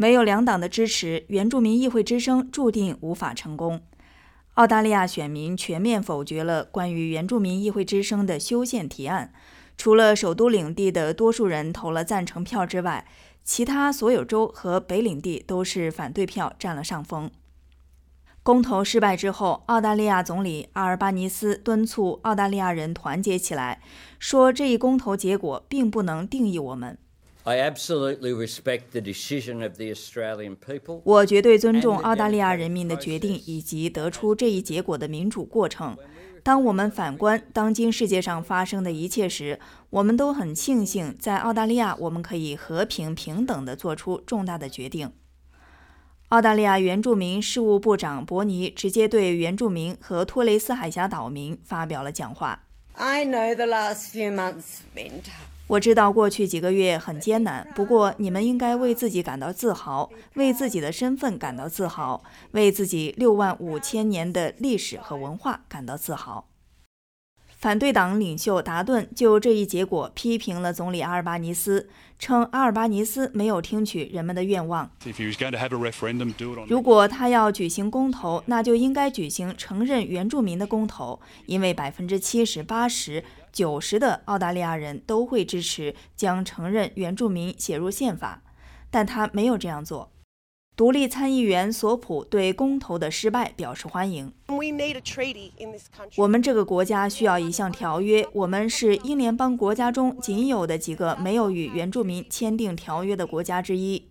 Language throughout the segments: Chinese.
没有两党的支持，原住民议会之声注定无法成功。澳大利亚选民全面否决了关于原住民议会之声的修宪提案，除了首都领地的多数人投了赞成票之外，其他所有州和北领地都是反对票占了上风。公投失败之后，澳大利亚总理阿尔巴尼斯敦促澳大利亚人团结起来，说这一公投结果并不能定义我们。我绝对尊重澳大利亚人民的决定以及得出这一结果的民主过程。当我们反观当今世界上发生的一切时，我们都很庆幸，在澳大利亚我们可以和平平等地做出重大的决定。澳大利亚原住民事务部长伯尼直接对原住民和托雷斯海峡岛民发表了讲话。I know the last few months 我知道过去几个月很艰难，不过你们应该为自己感到自豪，为自己的身份感到自豪，为自己六万五千年的历史和文化感到自豪。反对党领袖达顿就这一结果批评了总理阿尔巴尼斯，称阿尔巴尼斯没有听取人们的愿望。如果他要举行公投，那就应该举行承认原住民的公投，因为百分之七十、八十、九十的澳大利亚人都会支持将承认原住民写入宪法，但他没有这样做。独立参议员索普对公投的失败表示欢迎。我们这个国家需要一项条约。我们是英联邦国家中仅有的几个没有与原住民签订条约的国家之一。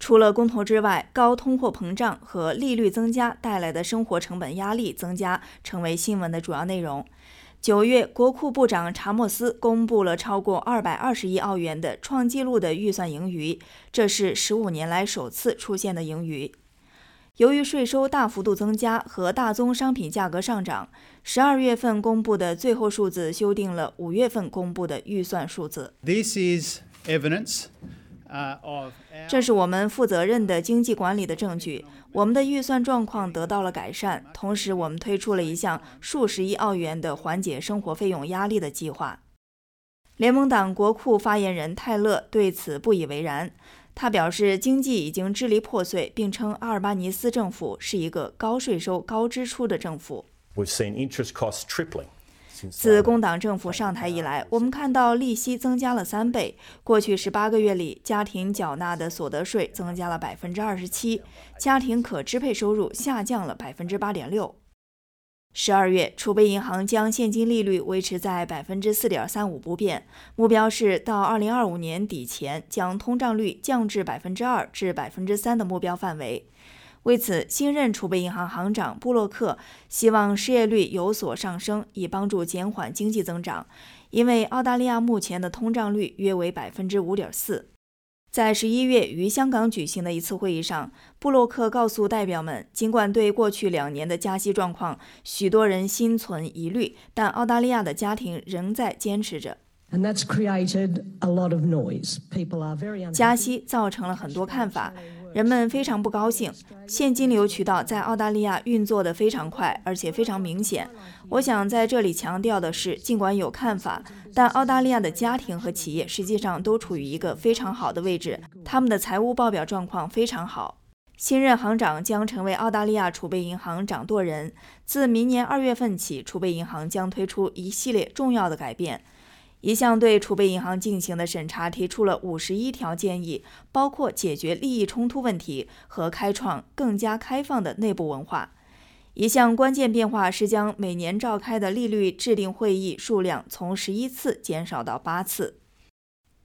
除了公投之外，高通货膨胀和利率增加带来的生活成本压力增加成为新闻的主要内容。九月，国库部长查莫斯公布了超过二百二十亿澳元的创纪录的预算盈余，这是十五年来首次出现的盈余。由于税收大幅度增加和大宗商品价格上涨，十二月份公布的最后数字修订了五月份公布的预算数字。This is evidence. 这是我们负责任的经济管理的证据。我们的预算状况得到了改善，同时我们推出了一项数十亿澳元的缓解生活费用压力的计划。联盟党国库发言人泰勒对此不以为然，他表示经济已经支离破碎，并称阿尔巴尼斯政府是一个高税收、高支出的政府。自工党政府上台以来，我们看到利息增加了三倍。过去十八个月里，家庭缴纳的所得税增加了百分之二十七，家庭可支配收入下降了百分之八点六。十二月，储备银行将现金利率维持在百分之四点三五不变，目标是到二零二五年底前将通胀率降至百分之二至百分之三的目标范围。为此，新任储备银行行长布洛克希望失业率有所上升，以帮助减缓经济增长。因为澳大利亚目前的通胀率约为百分之五点四。在十一月于香港举行的一次会议上，布洛克告诉代表们，尽管对过去两年的加息状况，许多人心存疑虑，但澳大利亚的家庭仍在坚持着。加息造成了很多看法。人们非常不高兴。现金流渠道在澳大利亚运作得非常快，而且非常明显。我想在这里强调的是，尽管有看法，但澳大利亚的家庭和企业实际上都处于一个非常好的位置，他们的财务报表状况非常好。新任行长将成为澳大利亚储备银行掌舵人。自明年二月份起，储备银行将推出一系列重要的改变。一项对储备银行进行的审查提出了五十一条建议，包括解决利益冲突问题和开创更加开放的内部文化。一项关键变化是将每年召开的利率制定会议数量从十一次减少到八次。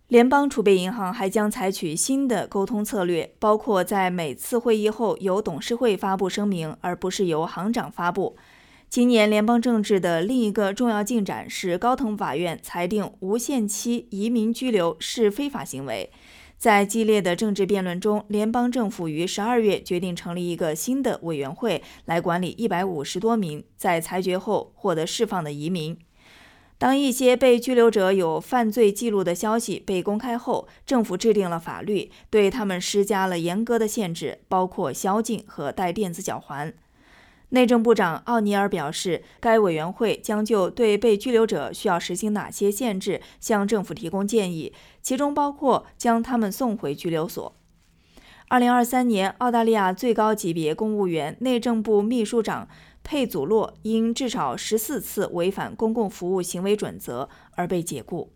联邦储备银行还将采取新的沟通策略，包括在每次会议后由董事会发布声明，而不是由行长发布。今年联邦政治的另一个重要进展是，高等法院裁定无限期移民居留是非法行为。在激烈的政治辩论中，联邦政府于十二月决定成立一个新的委员会来管理一百五十多名在裁决后获得释放的移民。当一些被拘留者有犯罪记录的消息被公开后，政府制定了法律，对他们施加了严格的限制，包括宵禁和带电子脚环。内政部长奥尼尔表示，该委员会将就对被拘留者需要实行哪些限制向政府提供建议，其中包括将他们送回拘留所。二零二三年，澳大利亚最高级别公务员内政部秘书长佩祖洛因至少十四次违反公共服务行为准则而被解雇。